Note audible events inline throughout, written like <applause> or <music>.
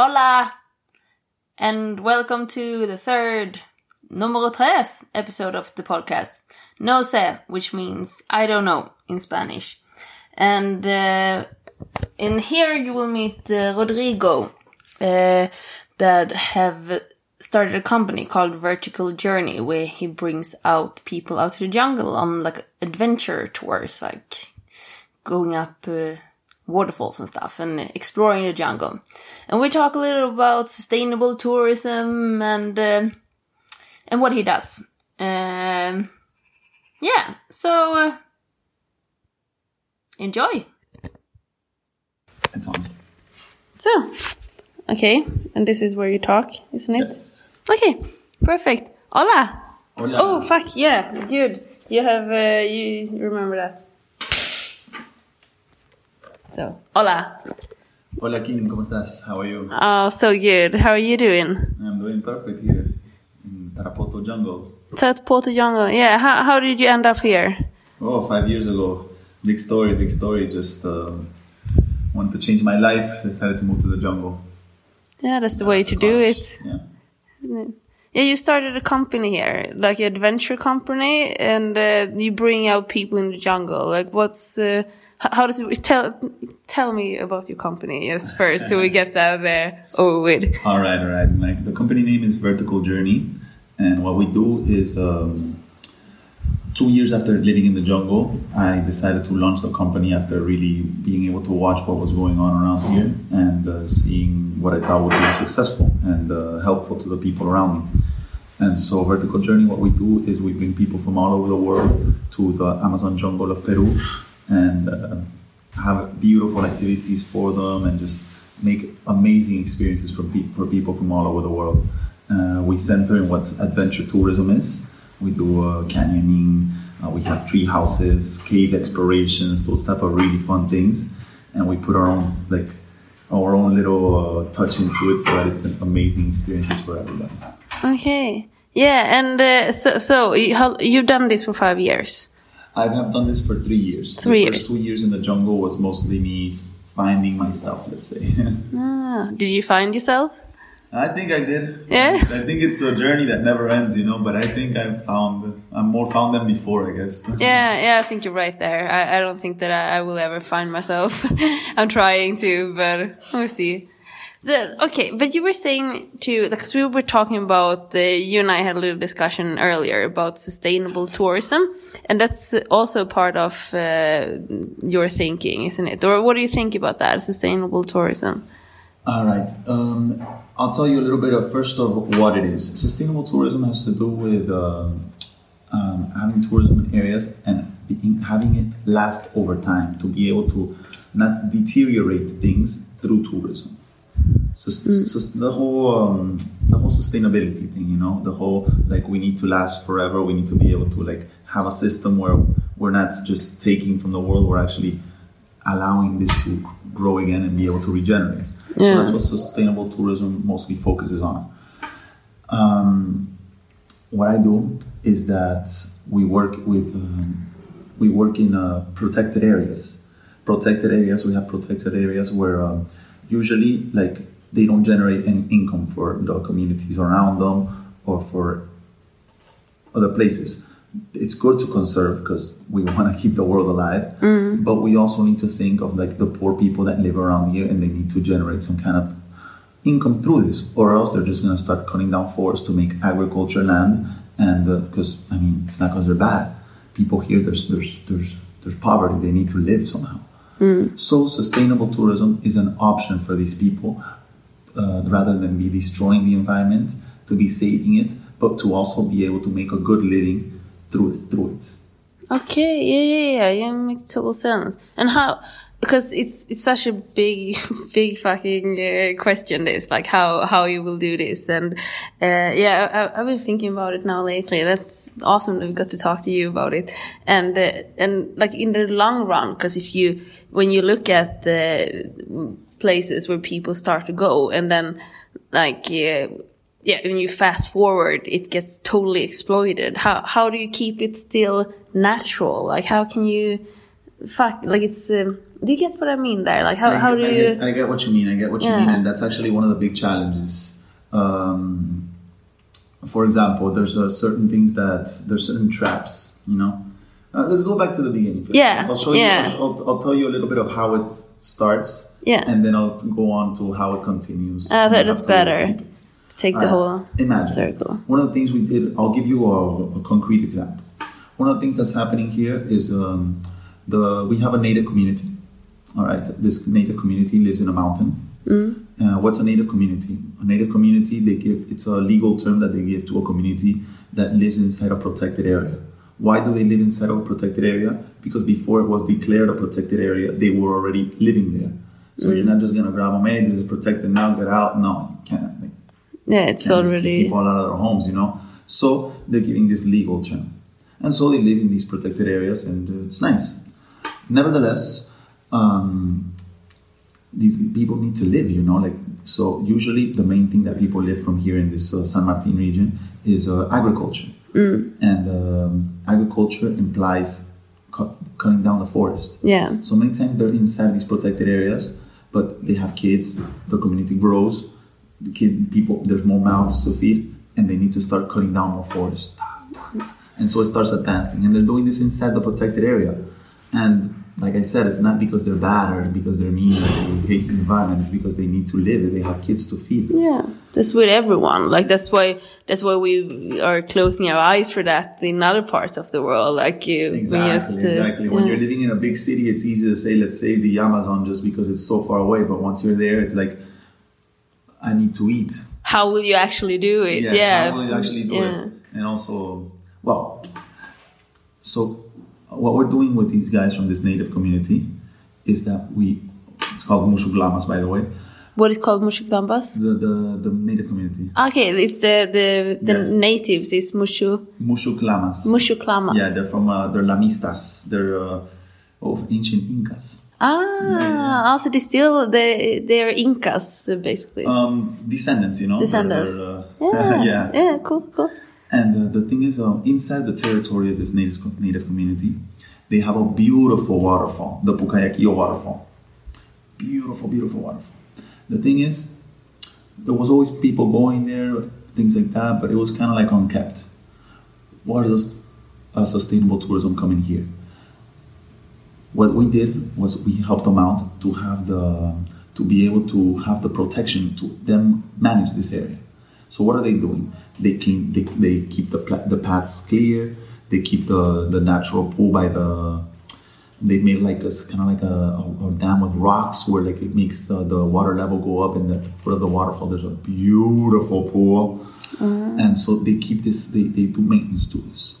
Hola! And welcome to the third, numero tres episode of the podcast. No sé, which means I don't know in Spanish. And uh, in here you will meet uh, Rodrigo, uh, that have started a company called Vertical Journey, where he brings out people out to the jungle on like adventure tours, like going up uh, waterfalls and stuff and exploring the jungle. And we talk a little about sustainable tourism and uh, and what he does. Um, yeah, so uh, enjoy. It's on. So, okay, and this is where you talk, isn't it? Yes. Okay, perfect. Hola. Hola. Oh fuck yeah, dude. You have uh, you remember that. So, hola. Hola Kim, ¿cómo estás? How are you? Oh, so good. How are you doing? I'm doing perfect here in Tarapoto jungle. Tarapoto Jungle. Yeah. How how did you end up here? Oh, five years ago. Big story, big story. Just um, wanted to change my life. Decided to move to the jungle. Yeah, that's the way to do it. Yeah. Yeah, you started a company here, like an adventure company, and uh, you bring out people in the jungle. Like, what's uh, how does it tell? Tell me about your company, yes, <laughs> first, so we get that uh, over with. All right, all right. Like the company name is Vertical Journey, and what we do is um, two years after living in the jungle, I decided to launch the company after really being able to watch what was going on around here and uh, seeing what I thought would be successful and uh, helpful to the people around me. And so, Vertical Journey, what we do is we bring people from all over the world to the Amazon jungle of Peru and uh, have beautiful activities for them and just make amazing experiences for, pe- for people from all over the world. Uh, we center in what adventure tourism is. We do uh, canyoning, uh, we have tree houses, cave explorations, those type of really fun things, and we put our own like our own little uh, touch into it so that it's an amazing experiences for everybody. Okay. Yeah, and uh, so so you have, you've done this for five years. I have done this for three years. Three the years. First two years in the jungle was mostly me finding myself. Let's say. <laughs> Ah, did you find yourself? I think I did. Yeah? I think it's a journey that never ends, you know. But I think I've found. I'm more found than before, I guess. <laughs> Yeah, yeah, I think you're right there. I, I don't think that I, I will ever find myself. <laughs> I'm trying to, but we'll see. The, okay, but you were saying too, because we were talking about, uh, you and I had a little discussion earlier about sustainable tourism, and that's also part of uh, your thinking, isn't it? Or what do you think about that, sustainable tourism? All right. Um, I'll tell you a little bit of first of what it is. Sustainable tourism has to do with um, um, having tourism in areas and being, having it last over time to be able to not deteriorate things through tourism. So, so the whole um, the whole sustainability thing, you know, the whole like we need to last forever. We need to be able to like have a system where we're not just taking from the world. We're actually allowing this to grow again and be able to regenerate. Yeah. So that's what sustainable tourism mostly focuses on. Um, what I do is that we work with um, we work in uh, protected areas. Protected areas. We have protected areas where um, usually like they don't generate any income for the communities around them or for other places. It's good to conserve because we want to keep the world alive, mm-hmm. but we also need to think of like the poor people that live around here and they need to generate some kind of income through this, or else they're just going to start cutting down forests to make agriculture land. And uh, because I mean, it's not because they're bad. People here, there's there's there's there's poverty. They need to live somehow. Mm-hmm. So sustainable tourism is an option for these people, uh, rather than be destroying the environment, to be saving it, but to also be able to make a good living through it. Through it. Okay, yeah, yeah, yeah, yeah, makes total sense. And how? Because it's it's such a big, <laughs> big fucking uh, question. This, like, how how you will do this, and uh, yeah, I, I've been thinking about it now lately. That's awesome that we got to talk to you about it, and uh, and like in the long run, because if you when you look at the places where people start to go, and then like. Uh, yeah, when you fast forward, it gets totally exploited. How how do you keep it still natural? Like how can you fuck, like it's. Um, do you get what I mean there? Like how I, how do I you? Get, I get what you mean. I get what you Yeah. mean, and that's actually one of the big challenges. Um, for example, there's uh, certain things that there's certain traps. You know, uh, let's go back to the beginning. first. Yeah, I'll show yeah. you. I'll, I'll, tell you a little bit of how it starts. Yeah. and then I'll go on to how it continues. And that is better. Take the Alright. whole Imagine. circle. One of the things we did, I'll give you a, a concrete example. One of the things that's happening here is um, the we have a native community. All right, this native community lives in a mountain. Uh, what's a native community? A native community, they give it's a legal term that they give to a community that lives inside a protected area. Why do they live inside of a protected area? Because before it was declared a protected area, they were already living there. So you're not just gonna grab them, hey, this is protected now, get out. No, you can't. Yeah, it's and already. keep people out of their homes, you know. So they're giving this legal term, and so they live in these protected areas, and uh, it's nice. Nevertheless, um, these people need to live, you know. Like so, usually the main thing that people live from here in this uh, San Martin region is uh, agriculture, and um, agriculture implies cu- cutting down the forest. Yeah. So many times they're inside these protected areas, but they have kids. The community grows. The kid people there's more mouths to feed, and they need to start cutting down more forest. And so it starts advancing, and they're doing this inside the protected area. And like I said, it's not because they're bad or because they're mean or they hate the environment. It's because they need to live. They have kids to feed. Yeah, that's with everyone. Like that's why that's why we are closing our eyes for that in other parts of the world. Like you, we Exactly, just, uh, exactly. When yeah. you're living in a big city, it's easy to say, let's save the Amazon just because it's so far away. But once you're there, it's like, I need to eat. how will you actually do it? Yes, yeah, how will you actually do yeah. it? And also, well, so what we're doing with these guys from this native community is that we, it's called Mushuglamas, by the way, What is called Mushukbambas? the, the, the native community. Okay, it's the the the Yeah. natives It's Mushu Mushuklamas. Mushuklamas. Yeah, they're from, uh, they're Lamistas. They're uh, of ancient Incas. Ah, also they still they they're Incas uh, basically. Um, descendants, you know? Descendants. Uh, yeah, <laughs> yeah. yeah, cool, cool. And uh, the thing is, uh, inside the territory of this native, native community, they have a beautiful waterfall, the Pucayaquillo waterfall. Beautiful, beautiful waterfall. The thing is, there was always people going there, things like that, but it was kind of like unkept. Where does uh, sustainable tourism come in here? What we did was we helped them out to have the to be able to have the protection to them manage this area. So what are they doing? They clean. They, they keep the the paths clear. They keep the the natural pool by the. They made like a kind of like a, a, a dam with rocks where like it makes uh, the water level go up, and at the foot of the waterfall there's a beautiful pool. And so they keep this. They, they do maintenance to this,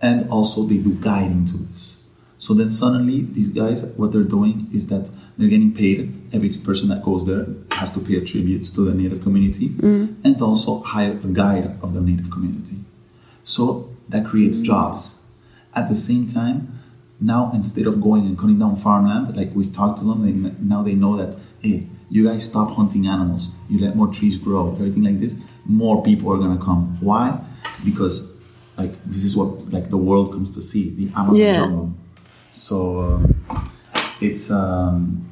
and also they do guiding to this. So then suddenly these guys, what they're doing is that they're getting paid. Every person that goes there has to pay a tribute to the native community mm. and also hire a guide of the native community. So that creates jobs. At the same time, now instead of going and cutting down farmland, like we've talked to them, they, now they know that hey, you guys stop hunting animals, you let more trees grow, everything like this. More people are gonna come. Why? Because like this is what like the world comes to see the Amazon Yeah. jungle. So um, it's um,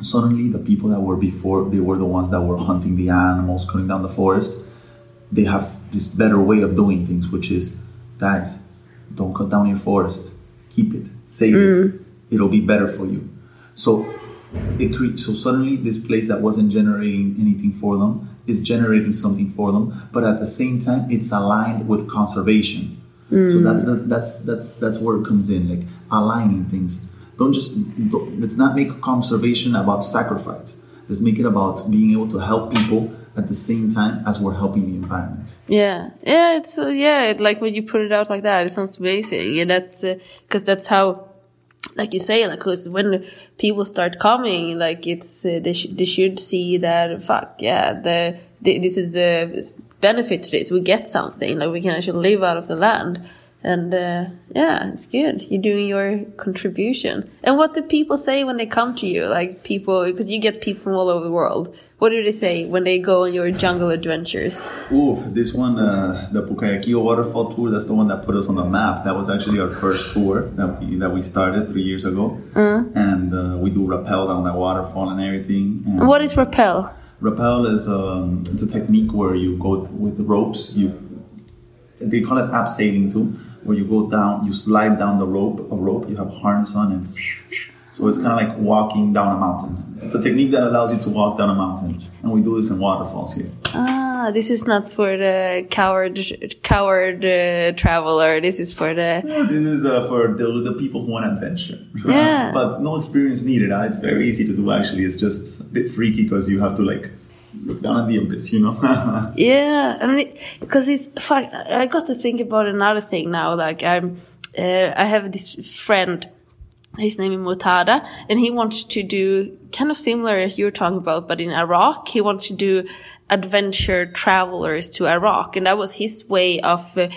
suddenly the people that were before they were the ones that were hunting the animals, cutting down the forest. They have this better way of doing things, which is, guys, don't cut down your forest, keep it, save it. It'll be better for you. So it cre- so suddenly this place that wasn't generating anything for them is generating something for them, but at the same time it's aligned with conservation. So that's the, that's that's that's where it comes in, like aligning things. Don't just don't, let's not make conservation about sacrifice. Let's make it about being able to help people at the same time as we're helping the environment. Yeah, yeah, it's uh, yeah, it, like when you put it out like that, it sounds amazing, and that's because that's how, like you say, like because when people start coming, like it's uh, they sh- they should see that fuck yeah, the, the this is a benefit to this. We get something like we can actually live out of the land, And uh, yeah, it's good. You're doing your contribution. And what do people say when they come to you? Like people, because you get people from all over the world. What do they say when they go on your jungle adventures? Ooh, this one, uh, the Pucayaquillo waterfall tour, that's the one that put us on the map. That was actually our first tour that we, that we started three years ago. And uh, we do rappel down that waterfall and everything. And What is rappel? rappel is um, it's a technique where you go with the ropes. You they call it abseiling too, where you go down, you slide down the rope, a rope. You have harness on, and so it's kind of like walking down a mountain. It's a technique that allows you to walk down a mountain, and we do this in waterfalls here. Ah, this is not for the coward coward uh, traveler. This is for the Yeah, This is uh, for the, the people who want adventure. Yeah. <laughs> but no experience needed. Uh, it's very easy to do. Actually, it's just a bit freaky because you have to like look down at the abyss. You know. yeah. I mean, because it's fuck. I got to think about another thing now. Like I'm, uh, I have this friend. His name is Mutada, and he wants to do kind of similar as you're talking about, but in Iraq. He wants to do adventure travelers to Iraq, and that was his way of. Uh,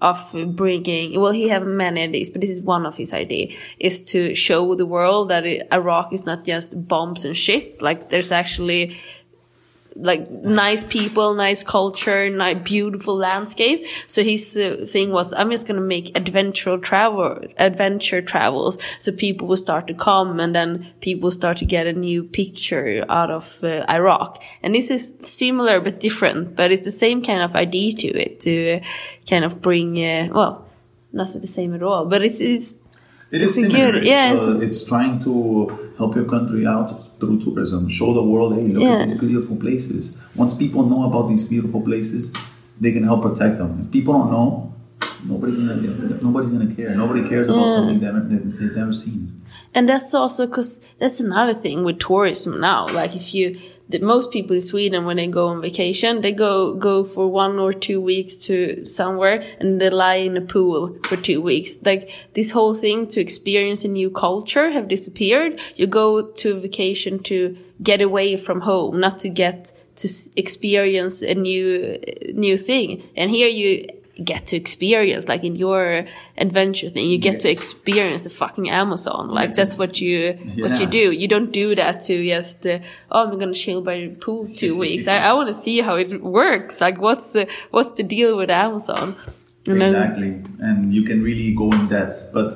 of bringing well he have many of these but this is one of his idea is to show the world that iraq is not just bombs and shit like there's actually like nice people, nice culture, nice beautiful landscape. So his uh, thing was, I'm just gonna make adventure travel, adventure travels, so people will start to come, and then people start to get a new picture out of uh, Iraq. And this is similar but different, but it's the same kind of idea to it to uh, kind of bring, uh, well, not the same at all, but it's it's It is It's similar. It's, yeah, uh, it's- trying to help your country out through tourism. Show the world, hey, look Yeah. at these beautiful places. Once people know about these beautiful places, they can help protect them. If people don't know, nobody's gonna nobody's gonna care. Nobody cares about Yeah. something that they- they've never seen. And that's also because that's another thing with tourism now. Like if you, the, most people in Sweden when they go on vacation, they go go for one or two weeks to somewhere and they lie in a pool for two weeks. Like this whole thing to experience a new culture have disappeared. You go to a vacation to get away from home, not to get to experience a new new thing. And here you get to experience like in your adventure thing you get to experience the fucking amazon. Like that's what you what you do. You don't do that to just uh, oh i'm gonna chill by the pool two <laughs> weeks. I, I want to see how it works. Like what's the what's the deal with amazon? And then- Exactly, and you can really go in depth. But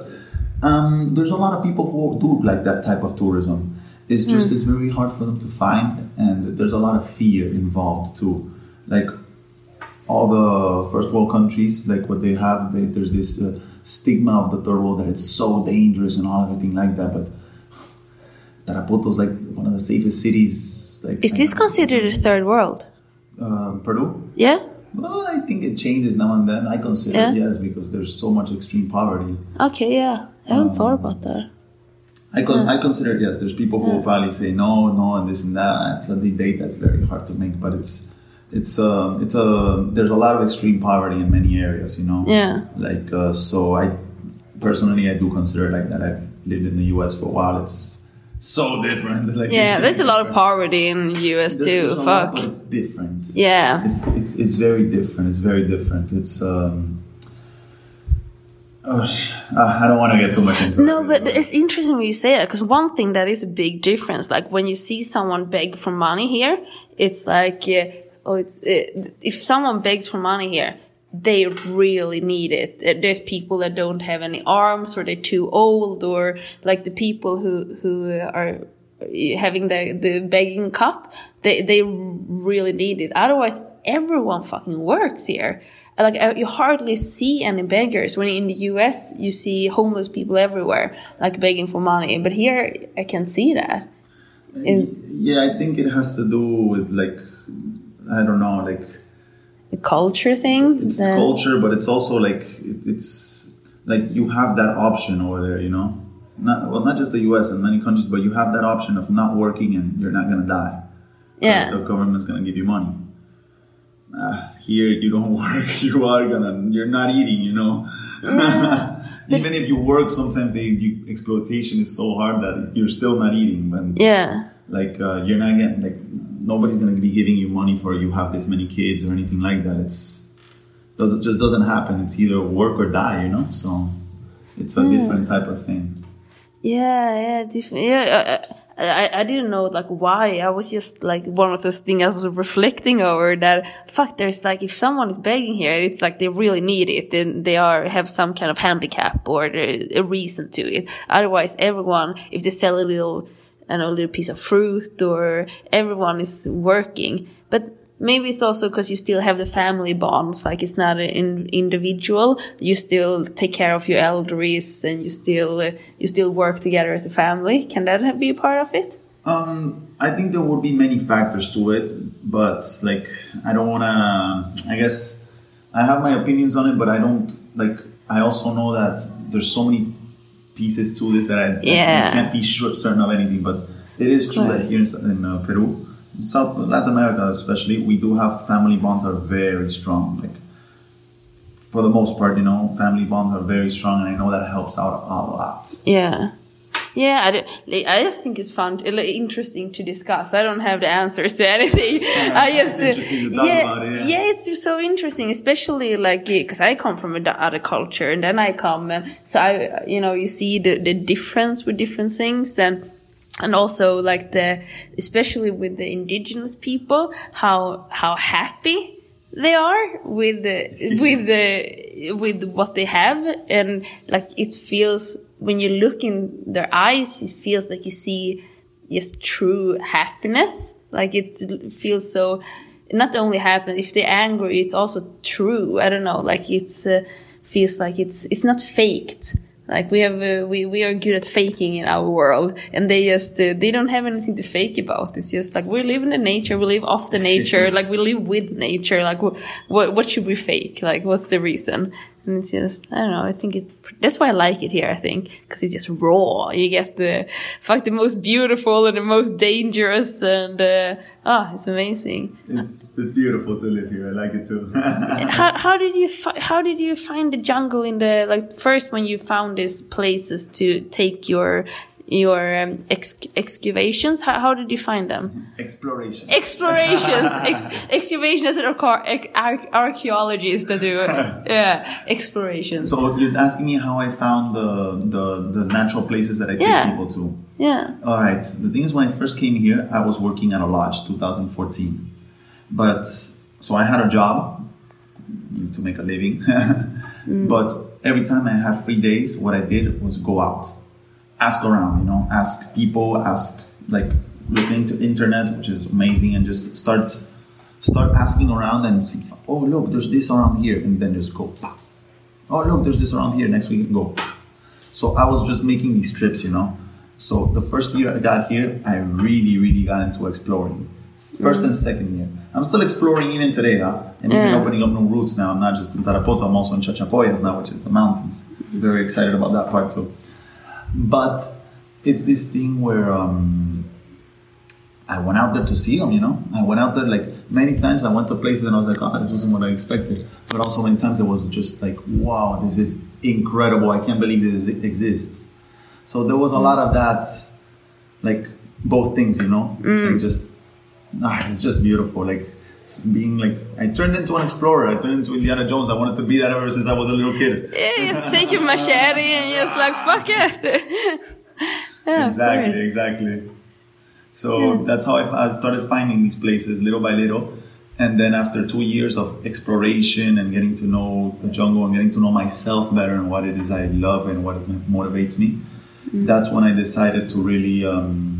um, there's a lot of people who do like that type of tourism. It's just it's very hard for them to find, and there's a lot of fear involved too. Like all the first world countries, like what they have, they, there's this uh, stigma of the third world that it's so dangerous and all everything like that. But Tarapoto is like one of the safest cities. Like is this considered a third world uh, Peru? yeah Well, I think it changes now and then. I consider Yeah. it, yes because there's so much extreme poverty. okay yeah i haven't thought about that I con- I consider it, yes. There's people who will probably say no, no, and this and that. It's a debate that's very hard to make, but it's it's uh, it's a there's a lot of extreme poverty in many areas, you know. Yeah. Like uh, so, I personally I do consider it like that. I've lived in the U.S. for a while. It's so different. <laughs> Like yeah there's a lot of poverty in the us too there's a lot, fuck it's different. yeah It's it's it's very different. It's very different. It's um. Oh, sh- uh, I don't want to get too much into it. No, but it's interesting when you say that because one thing that is a big difference, like when you see someone beg for money here, it's like, uh, oh, it's uh, if someone begs for money here, they really need it. There's people that don't have any arms, or they're too old, or like the people who who are having the the begging cup, they they really need it. Otherwise, everyone fucking works here like uh, you hardly see any beggars when in the US you see homeless people everywhere like begging for money but here I can see that Yeah, I think it has to do with like I don't know, like the culture thing it's the- culture, but it's also like it, it's like you have that option over there, you know. Not well, not just the U.S. and many countries, but you have that option of not working and you're not gonna die. yeah the government's gonna give you money. Uh, here, you don't <laughs> work. You are gonna. You're not eating. You know. <laughs> Even if you work, sometimes the you, exploitation is so hard that you're still not eating. Yeah like uh, you're not getting like nobody's gonna be giving you money for you have this many kids or anything like that. It's does it just doesn't happen. It's either work or die, you know. So it's a hmm. different type of thing. Yeah, yeah, different. Yeah, I, I, I didn't know like why. I was just like one of those things I was reflecting over that. Fuck, there's like if someone is begging here, it's like they really need it, then they are have some kind of handicap or a reason to it. Otherwise, everyone, if they sell a little, Don't a little piece of fruit or everyone is working, but maybe it's also because you still have the family bonds like it's not an in individual you still take care of your elders and you still uh, you still work together as a family can that be a part of it um, I think there would be many factors to it, but like I don't want to. I guess I have my opinions on it, but I don't like. I also know that there's so many pieces to this that I, yeah. I can't be sure certain of anything. But it is true that here in, in uh, Peru, South Latin America especially, we do have family bonds are very strong. Like for the most part, you know, family bonds are very strong, and I know that helps out a lot. Yeah. Yeah, I, do, I just think it's fun, interesting to discuss. I don't have the answers to <laughs> anything. Yeah, I just, yeah, about it. Yeah. yeah, it's so interesting, especially like because I come from another culture, and then I come, and so I, you know, you see the the difference with different things, and and also like the especially with the indigenous people how how happy they are with the <laughs> with the with what they have and like it feels when you look in their eyes it feels like you see just true happiness like it feels so not only happen if they're angry it's also true i don't know like it's uh, feels like it's it's not faked like we have, uh, we we are good at faking in our world, and they just uh, they don't have anything to fake about. It's just like we live in the nature, we live off the nature, <laughs> like we live with nature. Like what what should we fake? Like what's the reason? And it's just I don't know. I think it that's why I like it here. I think because it's just raw. You get the fuck the most beautiful and the most dangerous and. Uh, Ah, oh, it's amazing. It's it's beautiful to live here. I like it too. <laughs> how how did you how did you find the jungle in the like first when you found these places to take your your um, ex excavations? How, how did you find them? Explorations. Explorations. <laughs> ex excavations and arch archaeologists that do <laughs> yeah explorations. So you're asking me how I found the the, the natural places that I take yeah. people to. Yeah. All right. The thing is, when I first came here, I was working at a lodge, 2014. But so I had a job to make a living. <laughs> mm. But every time I had free days, what I did was go out ask around, you know, ask people, ask like look into internet, which is amazing, and just start start asking around and see. Oh, look, there's this around here, and then just go. Oh, look, there's this around here. Next week, go. So I was just making these trips, you know. So the first year I got here, I really, really got into exploring. First and second year. I'm still exploring even today, huh? And even Yeah. opening up new routes now. I'm not just in Tarapoto, I'm also in Chachapoyas now, which is the mountains. Very excited about that part too. But it's this thing where um, I went out there to see them, you know? I went out there like many times. I went to places and I was like, oh, this wasn't what I expected. But also many times it was just like, wow, this is incredible. I can't believe this exists. So there was a lot of that, like both things, you know? Like just, ah, it's just beautiful. Like being like, I turned into an explorer. I turned into Indiana Jones. I wanted to be that ever since I was a little kid. Yeah, just take your machete and you're just like fuck it. <laughs> yeah, exactly, exactly. So that's how I, I started finding these places little by little. And then after two years of exploration and getting to know the jungle and getting to know myself better and what it is I love and what motivates me, that's when I decided to really. Um,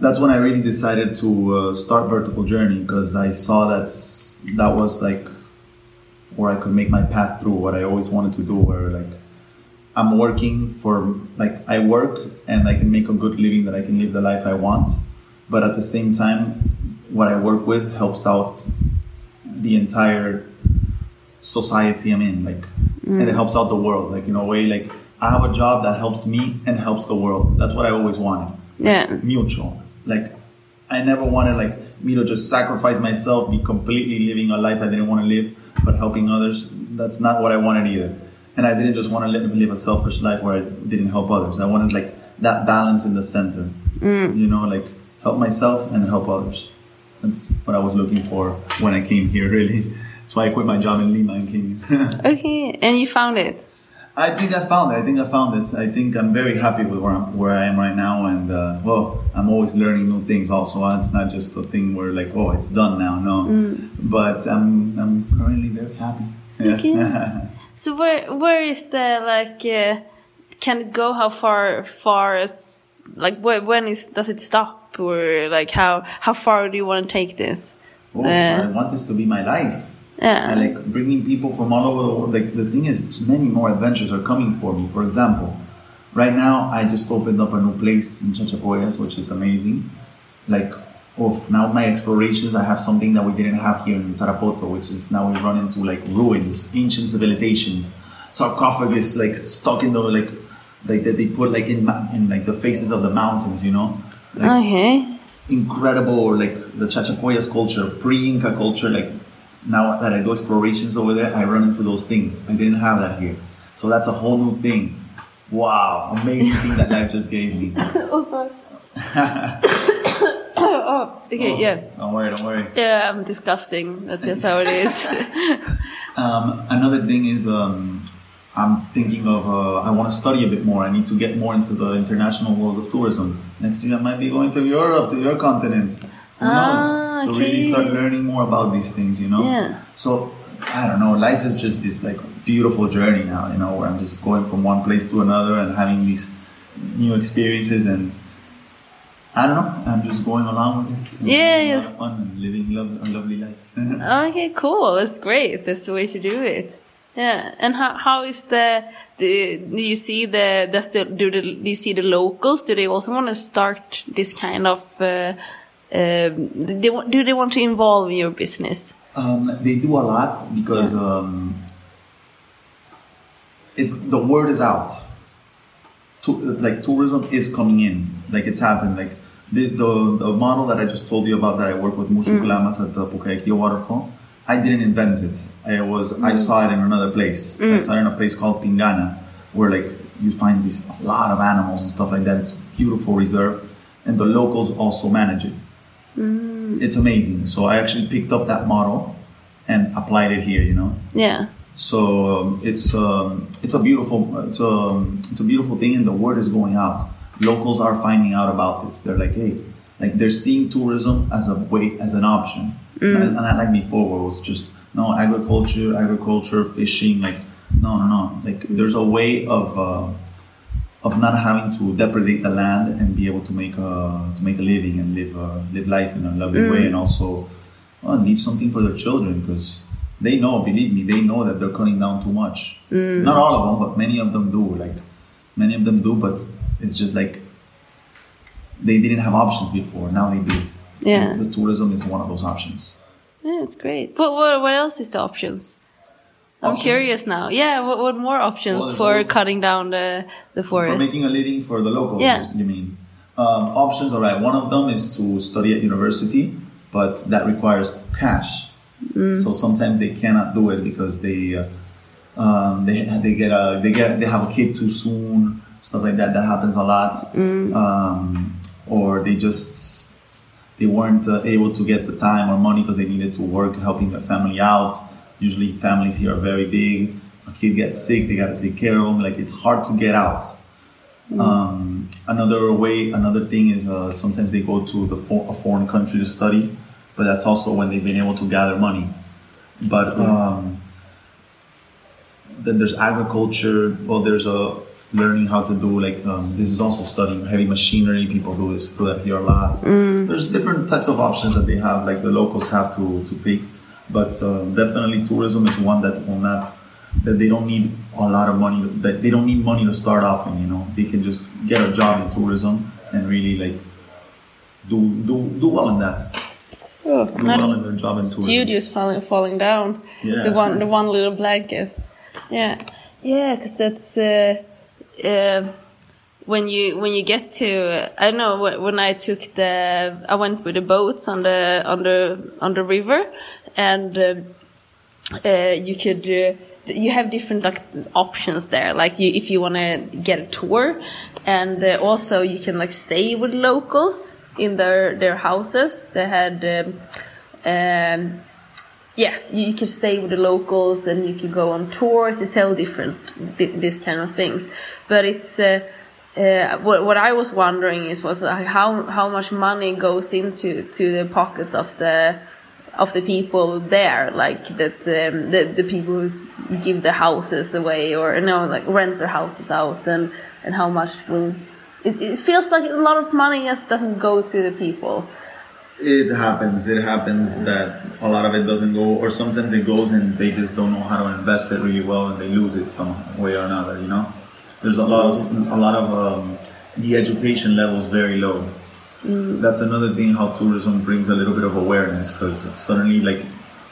that's when I really decided to uh, start Vertical Journey because I saw that that was like where I could make my path through what I always wanted to do. Where like I'm working for like I work and I can make a good living that I can live the life I want, but at the same time, what I work with helps out the entire society I'm in, like, and it helps out the world, like in a way, like I have a job that helps me and helps the world. That's what I always wanted, Yeah. mutual. Like, I never wanted like me to just sacrifice myself, be completely living a life I didn't want to live, but helping others. That's not what I wanted either. And I didn't just want to live, live a selfish life where I didn't help others. I wanted like that balance in the center. Mm. You know, like help myself and help others. That's what I was looking for when I came here, really, That's why I quit my job in Lima and came. <laughs> Okay, and you found it. I think I found it. I think I found it. I think I'm very happy with where, I'm, where I am right now, and uh, well, I'm always learning new things. Also, it's not just a thing where like, oh, it's done now. No, but I'm I'm currently very happy. Yes. Okay. <laughs> So where where is the like? Uh, can it go? How far far as like wh- when is does it stop or like how how far do you want to take this? Oh, Uh, I want this to be my life. Yeah. I like bringing people from all over the world. Like the thing is, many more adventures are coming for me. For example, right now I just opened up a new place in Chachapoyas, which is amazing. Like, of now my explorations, I have something that we didn't have here in Tarapoto, which is now we run into like ruins, ancient civilizations, sarcophagus like stuck in the like, like that they put like in in like the faces of the mountains, you know. Like, Okay. incredible like the Chachapoyas culture, pre-Inca culture. Like now that I do explorations over there, I run into those things. I didn't have that here, so that's a whole new thing. Wow, amazing thing that life just gave me. <laughs> oh sorry. <coughs> <coughs> oh okay yeah. Don't worry, don't worry. Yeah, I'm disgusting. That's just how it is. <laughs> <laughs> Um, another thing is um, I'm thinking of uh, I want to study a bit more. I need to get more into the international world of tourism. Next year I might be going to Europe, to your continent. Who Ah, knows? To really okay. start learning more about these things, you know. Yeah. So I don't know. Life is just this like beautiful journey now, you know, where I'm just going from one place to another and having these new experiences and. I don't know. I'm just going along with it. Yeah, having a lot yes. fun and living lo- a lovely life. <laughs> okay, cool. That's great. That's the way to do it. Yeah. And how how is the the do you see the does the do the do you see the locals? Do they also want to start this kind of uh, they do they want to involve your business? Um, they do a lot because um, it's the word is out. To, like tourism is coming in, like it's happened. Like the, the the model that I just told you about that I work with Mushu Lamas at the Pukaiki waterfall. I didn't invent it. I was I saw it in another place. I saw it in a place called Tingana, where like you find this a lot of animals and stuff like that. It's a beautiful reserve, and the locals also manage it it's amazing. So I actually picked up that model and applied it here. You know, Yeah. so um, it's um, it's a beautiful it's a it's a beautiful thing, and the word is going out. Locals are finding out about this. They're like, hey, like they're seeing tourism as a way as an option, and, and not like before where it was just no agriculture, agriculture, fishing. Like no, no, no. Like there's a way of. Uh, of not having to depredate the land and be able to make a to make a living and live uh, live life in a lovely way and mm. also well, leave something for their children because they know believe me they know that they're cutting down too much mm. not all of them but many of them do like many of them do but it's just like they didn't have options before now they do Yeah. the tourism is one of those options Yeah, it's great. but what what else is the options? I'm Options? curious now. Yeah, what what more options Well, for cutting down the the forest? for making a living for the locals Yeah. you mean um, options all right one of them is to study at university but that requires cash so sometimes they cannot do it because they uh, um, they they get a they get they have a kid too soon stuff like that that happens a lot um, or they just they weren't uh, able to get the time or money because they needed to work helping their family out. Usually, families here are very big. A kid gets sick, they got to take care of them. Like it's hard to get out. Um, another way, another thing is uh, sometimes they go to the for- a foreign country to study, but that's also when they've been able to gather money. But um, then there's agriculture. Well, there's a learning how to do like um, this is also studying heavy machinery. People do this do that here a lot. There's different types of options that they have, like the locals have to to take. But um, definitely, tourism is one that will not that they don't need a lot of money. That they don't need money to start off in. You know, they can just get a job in tourism and really like do do do well in that. oh, Do well in their job in tourism. studios falling falling down. Yeah. The one the one little blanket. Yeah, yeah, because that's uh, uh, when you when you get to I don't know when I took the I went with the boats on the on the on the river and. Uh, uh, you could uh, you have different like options there like you if you want to get a tour and uh, also you can like stay with locals in their their houses they had um, um, yeah, you, can stay with the locals and you can go on tours. They sell different th- this kind of things, but it's. Uh, uh, what, what I was wondering is was how how much money goes into to the pockets of the of the people there, like that um, the the people who give their houses away or you know like rent their houses out and and how much will it, it feels like a lot of money just doesn't go to the people. It happens. It happens that a lot of it doesn't go, or sometimes it goes and they just don't know how to invest it really well, and they lose it some way or another. You know, there's a lot of a lot of um, the education level is very low. Mm. That's another thing how tourism brings a little bit of awareness because suddenly like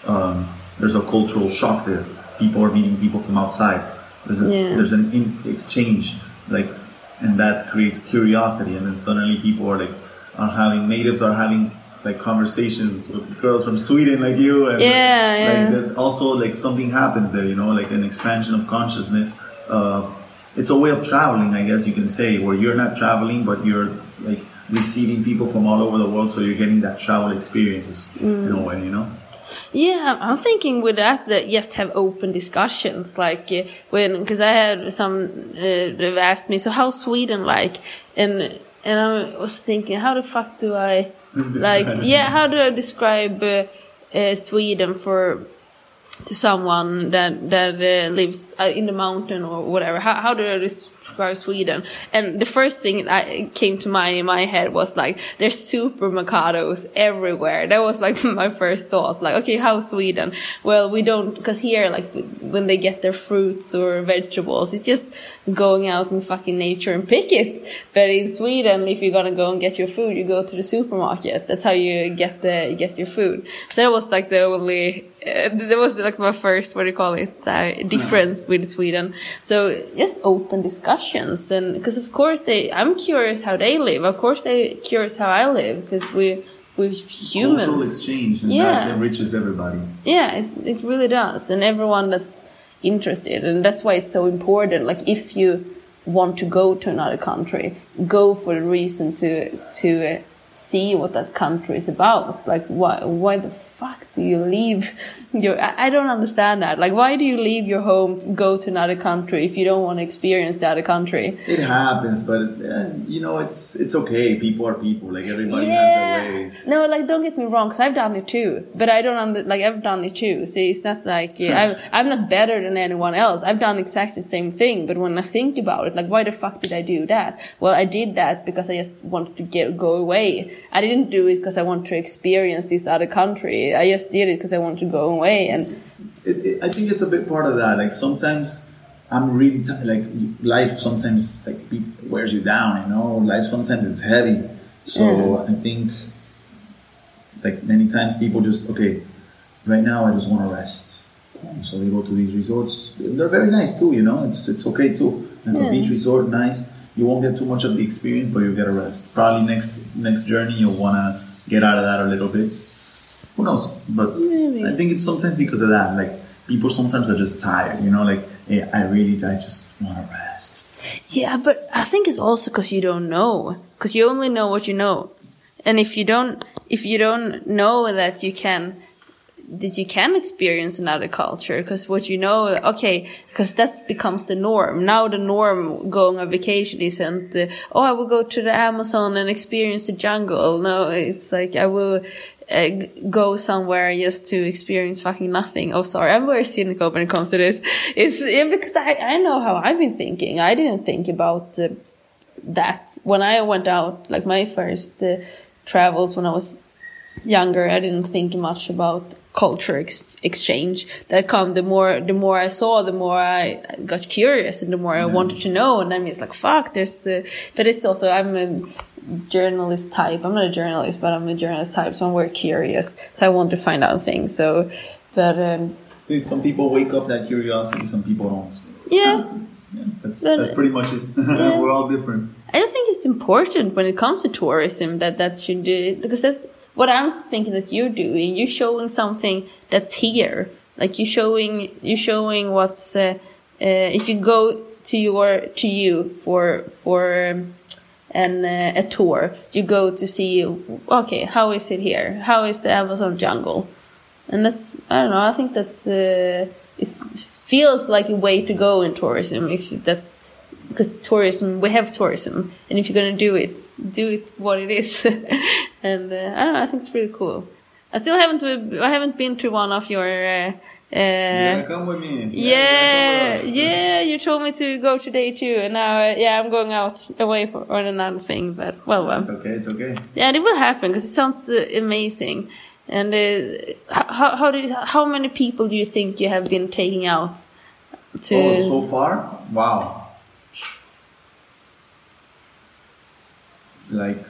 um, there's a cultural shock there. People are meeting people from outside. There's a, yeah. there's an in- exchange like, and that creates curiosity, and then suddenly people are like are having natives are having like conversations with girls from Sweden like you and yeah, like, yeah. also like something happens there you know like an expansion of consciousness uh, it's a way of traveling I guess you can say where you're not traveling but you're like receiving people from all over the world so you're getting that travel experiences mm. in a way you know? Yeah, I'm thinking with that that just have open discussions, like uh, when because I had some uh, they've asked me, so how's Sweden? Like, and and I was thinking, how the fuck do I <laughs> like yeah how do i describe uh, uh, sweden for to someone that that uh, lives in the mountain or whatever? How, how do i describe describe Sweden. And the first thing that came to mind in my head was like, there's super Mercados everywhere. That was like <laughs> my first thought. Like, okay, how Sweden? Well, we don't, cause here, like, when they get their fruits or vegetables, it's just going out in fucking nature and pick it. But in Sweden, if you're gonna go and get your food, you go to the supermarket. That's how you get the, get your food. So that was like the only uh, that was like my first what do you call it uh, difference with Sweden. So just open discussions, and because of course they, I'm curious how they live. Of course they curious how I live because we we're humans. Cultural exchange, and yeah. that enriches everybody. Yeah, it, it really does, and everyone that's interested, and that's why it's so important. Like if you want to go to another country, go for the reason to to see what that country is about. Like, why, why the fuck do you leave your, I don't understand that. Like, why do you leave your home, to go to another country if you don't want to experience the other country? It happens, but, uh, you know, it's, it's okay. People are people. Like, everybody yeah. has their ways. No, like, don't get me wrong, because I've done it too. But I don't, under, like, I've done it too. See, it's not like, yeah, <laughs> I'm, I'm not better than anyone else. I've done exactly the same thing. But when I think about it, like, why the fuck did I do that? Well, I did that because I just wanted to get, go away I didn't do it because I want to experience this other country. I just did it because I want to go away. And it, it, I think it's a big part of that. Like sometimes I'm really t- like life sometimes like wears you down. You know, life sometimes is heavy. So mm. I think like many times people just okay, right now I just want to rest. So they go to these resorts. They're very nice too. You know, it's it's okay too. Like yeah. a beach resort, nice you won't get too much of the experience, but you'll get a rest. Probably next next journey you'll wanna get out of that a little bit. Who knows? But Maybe. I think it's sometimes because of that. Like people sometimes are just tired. You know, like hey, I really I just wanna rest. Yeah, but I think it's also because you don't know, because you only know what you know, and if you don't, if you don't know that you can that you can experience another culture because what you know okay because that becomes the norm now the norm going on vacation isn't uh, oh i will go to the amazon and experience the jungle no it's like i will uh, go somewhere just to experience fucking nothing. Oh, sorry, I'm very cynical when it comes to this. <laughs> It's yeah, because I, I know how I've been thinking. I didn't think about uh, that when I went out, like my first uh, travels when I was younger. I didn't think much about culture ex exchange that come the more the more I saw the more I got curious and the more I wanted to know and then it's like fuck there's uh, but it's also I'm a journalist type I'm not a journalist but I'm a journalist type so I'm very curious so I want to find out things so but um, some people wake up that curiosity some people don't yeah yeah, that's, but, that's pretty much it. <laughs> Yeah. We're all different. I don't think it's important when it comes to tourism that that should do because that's what I'm thinking that you're doing, you're showing something that's here. Like you're showing, you're showing what's, uh, uh, if you go to your, to you for, for, um, an, uh, a tour, you go to see, okay, how is it here? How is the Amazon jungle? and that's I don't know. I think that's uh, it feels like a way to go in tourism if that's because tourism we have tourism, and if you're gonna do it, do it what it is. <laughs> and uh, I don't know. I think it's really cool. I still haven't I haven't been to one of your. Uh, uh, come with me. yeah, yeah, you told me to go today too, and now, uh, yeah, I'm going out away for on another thing. But well, well, It's okay. It's okay. yeah, it will happen because it sounds uh, amazing. And uh, how how did how many people do you think you have been taking out? To Oh, so far, wow. Like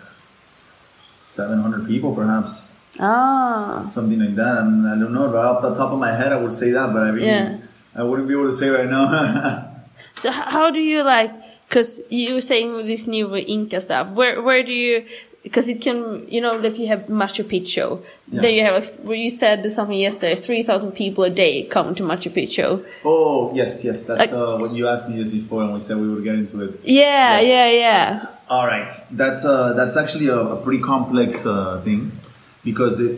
seven hundred people, perhaps ah, something like that. I, mean, I don't know. Right off the top of my head, I would say that, but I really, Yeah. I wouldn't be able to say right now. <laughs> so how do you like? Because you were saying with this new Inca stuff, where where do you? Because it can, you know, like you have Machu Picchu. Yeah. Then you have, like, you said something yesterday, three thousand people a day come to Machu Picchu. oh yes, yes, that's Like- uh, what you asked me this before, and we said we would get into it. Yeah, Yes. yeah, yeah. All right, that's uh, that's actually a, a pretty complex uh, thing because it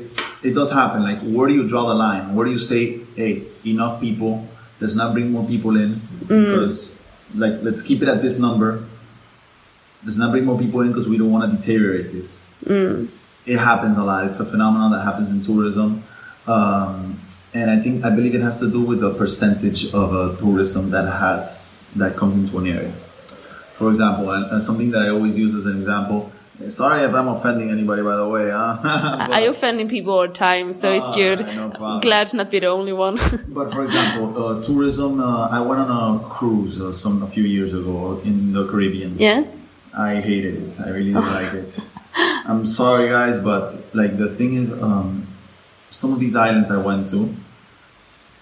it does happen. Like, where do you draw the line? Where do you say, hey, enough people? Let's not bring more people in because, like, let's keep it at this number. Let's not bring more people in because we don't want to deteriorate this. It happens a lot. It's a phenomenon that happens in tourism. Um, and I think I believe it has to do with the percentage of uh, tourism that has that comes into an area. For example, and, and something that I always use as an example. Sorry if I'm offending anybody, by the way. Huh? <laughs> But- I offending people all the time, so it's Ah, good. no. Glad to not be the only one. <laughs> But for example, uh, tourism. Uh, I went on a cruise uh, some a few years ago in the Caribbean. yeah. I hated it. I really didn't like it. <laughs> I'm sorry, guys, but like the thing is, um, some of these islands I went to,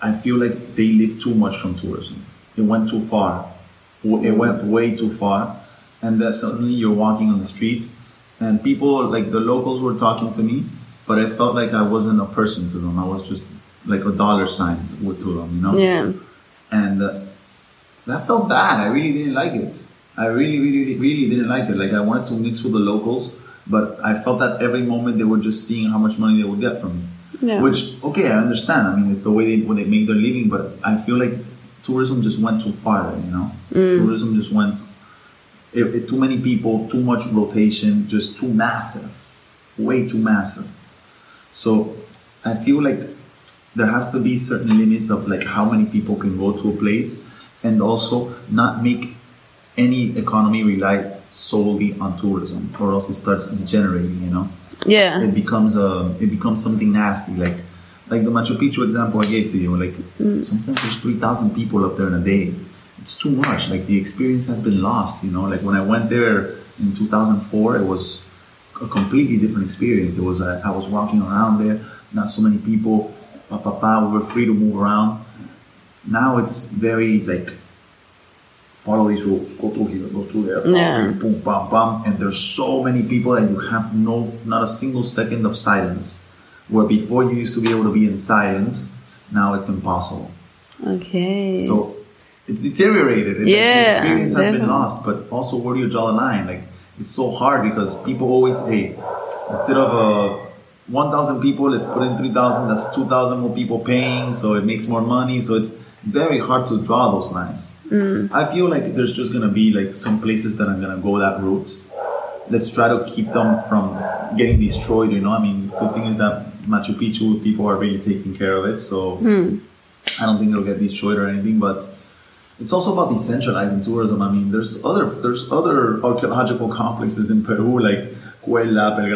I feel like they live too much from tourism. It went too far. It went way too far, and then suddenly you're walking on the street, and people like the locals were talking to me, but I felt like I wasn't a person to them. I was just like a dollar sign to, to them, you know Yeah. and uh, that felt bad. I really didn't like it. I really, really, really didn't like it. Like I wanted to mix with the locals, but I felt that every moment they were just seeing how much money they would get from me. Yeah. Which, okay, I understand. I mean, it's the way they when they make their living, but I feel like tourism just went too far. You know, mm. tourism just went. It, it, too many people, too much rotation, just too massive, way too massive. So I feel like there has to be certain limits of like how many people can go to a place and also not make any economy rely solely on tourism or else it starts degenerating you know? Yeah. it becomes a it becomes something nasty like like the Machu Picchu example I gave to you like sometimes there's 3000 people up there in a day. It's too much. Like the experience has been lost you know? Like when I went there in 2004 it was a completely different experience. It was uh, I was walking around there not so many people pa, pa, pa, we were free to move around. Now it's very like follow these rules. Go through here go through there. Yeah. boom bam bam. And there's so many people that you have no not a single second of silence. Where before you used to be able to be in silence now it's impossible. Okay. so it's deteriorated. It- the Yeah, experience has been lost but also where do you draw the line? Like it's so hard because people always hey instead of uh, 1000 people let's put in 3000 that's 2000 more people paying so it makes more money. So it's very hard to draw those lines Mm. i feel like there's just gonna be like some places that I'm gonna go that route let's try to keep them from getting destroyed you know i mean good thing is that machu picchu people are really taking care of it so i don't think it'll get destroyed or anything but it's also about decentralizing tourism. I mean, there's other there's other archaeological complexes in Peru like Cuelap, El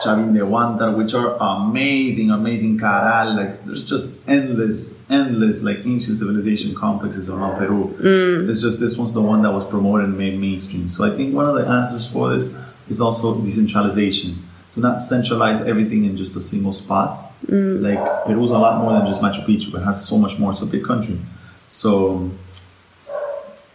Gran Pajatén, Choquequirao, Chavín de Huántar, which are amazing, amazing. Caral, like there's just endless, endless like ancient civilization complexes around Peru. Mm. It's just this one's the one that was promoted and made mainstream. So I think one of the answers for this is also decentralization. To not centralize everything in just a single spot. Mm. Like Peru's a lot more than just Machu Picchu. It has so much more. It's a big country. So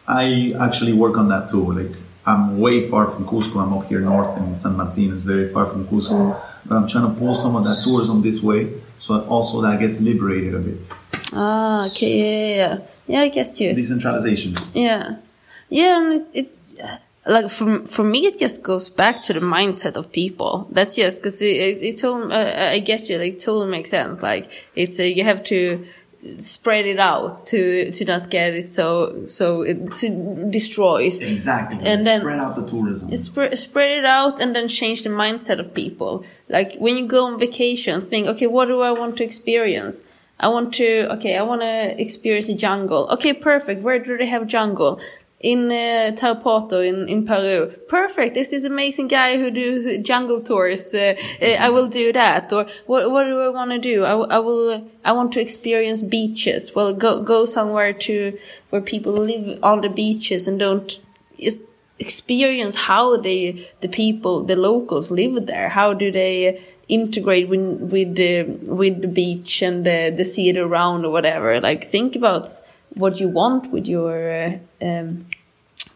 I actually work on that too. Like I'm way far from Cusco. I'm up here north in San Martin. It's very far from Cusco. But I'm trying to pull some of that tourism this way, so also that gets liberated a bit. ah, okay. Yeah, yeah, yeah. I get you. Decentralization. Yeah, yeah, and it's it's like for for me it just goes back to the mindset of people that's just because it, it, it told uh, i get you like it totally makes sense like it's uh, you have to spread it out to to not get it so so it to destroys Exactly. And then- spread out the tourism. spread, spread it out and then change the mindset of people. Like when you go on vacation, think, okay, what do I want to experience? I want to, okay, I want to experience a jungle. Okay, perfect. Where do they have jungle? In uh, Tarapoto in, in Peru. Perfect. There's this amazing guy who do jungle tours. Uh, uh, I will do that. Or what, what do I want to do? I, I will, I want to experience beaches. Well, go, go somewhere to where people live on the beaches and don't, experience how they the people the locals live there how do they integrate with with the with the beach and the, the city around or whatever like think about what you want with your uh, um,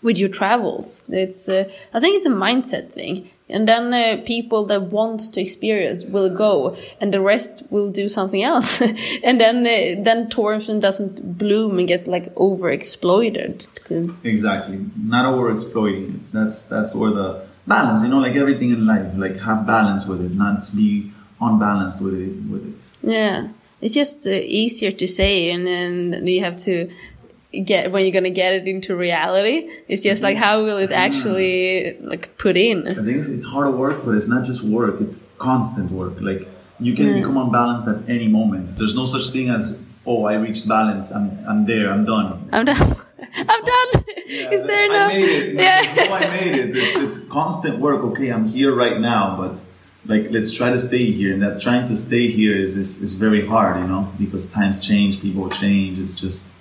with your travels it's uh, i think it's a mindset thing and then uh, people that want to experience will go and the rest will do something else <laughs> and then uh, then tourism doesn't bloom and get like overexploited because Exactly. Not over exploiting. It's that's that's where the balance, you know, like everything in life, like have balance with it, not be unbalanced with it with it. Yeah, it's just uh, easier to say, and then you have to get when you're gonna get it into reality. It's just like how will it actually like put in? I think it's, it's hard work, but it's not just work, it's constant work. Like you can become unbalanced at any moment. There's no such thing as oh I reached balance, I'm I'm there, I'm done. I'm done. I'm done. <laughs> Is there no? I made it. Yeah. <laughs> No, I made it. It's, it's constant work. Okay, I'm here right now, but like let's try to stay here. And that trying to stay here is is, is very hard, you know, because times change, people change. It's just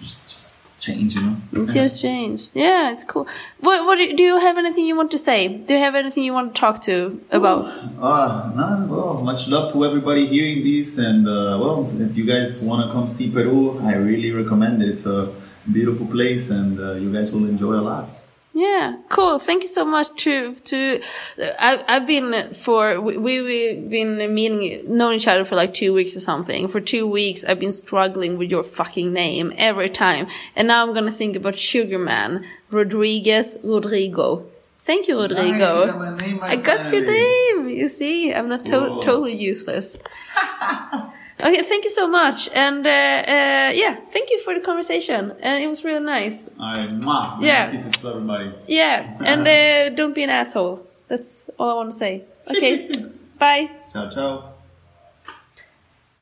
just just change, you know. It's just change. Yeah, it's cool. What? What do do you have anything you want to say? Do you have anything you want to talk to about? Uh, no, well, much love to everybody hearing this, and uh, well, if you guys want to come see Peru, I really recommend it. It's a beautiful place, and uh, you guys will enjoy a lot. Yeah, cool. Thank you so much to to. Uh, I I've been for we we've been meeting known each other for like two weeks or something. For two weeks, I've been struggling with your fucking name every time, and now I'm gonna think about Sugarman Rodriguez Rodrigo. Thank you, Rodrigo. Nice, you got my name, my I got your name. You see, I'm not to- totally useless. <laughs> okay, thank you so much, and uh, uh, yeah, thank you for the conversation, and it was really nice. Right, mwah. Yeah. Kisses to everybody. Yeah, <laughs> and uh, don't be an asshole. That's all I want to say. Okay, <laughs> bye. Ciao, ciao.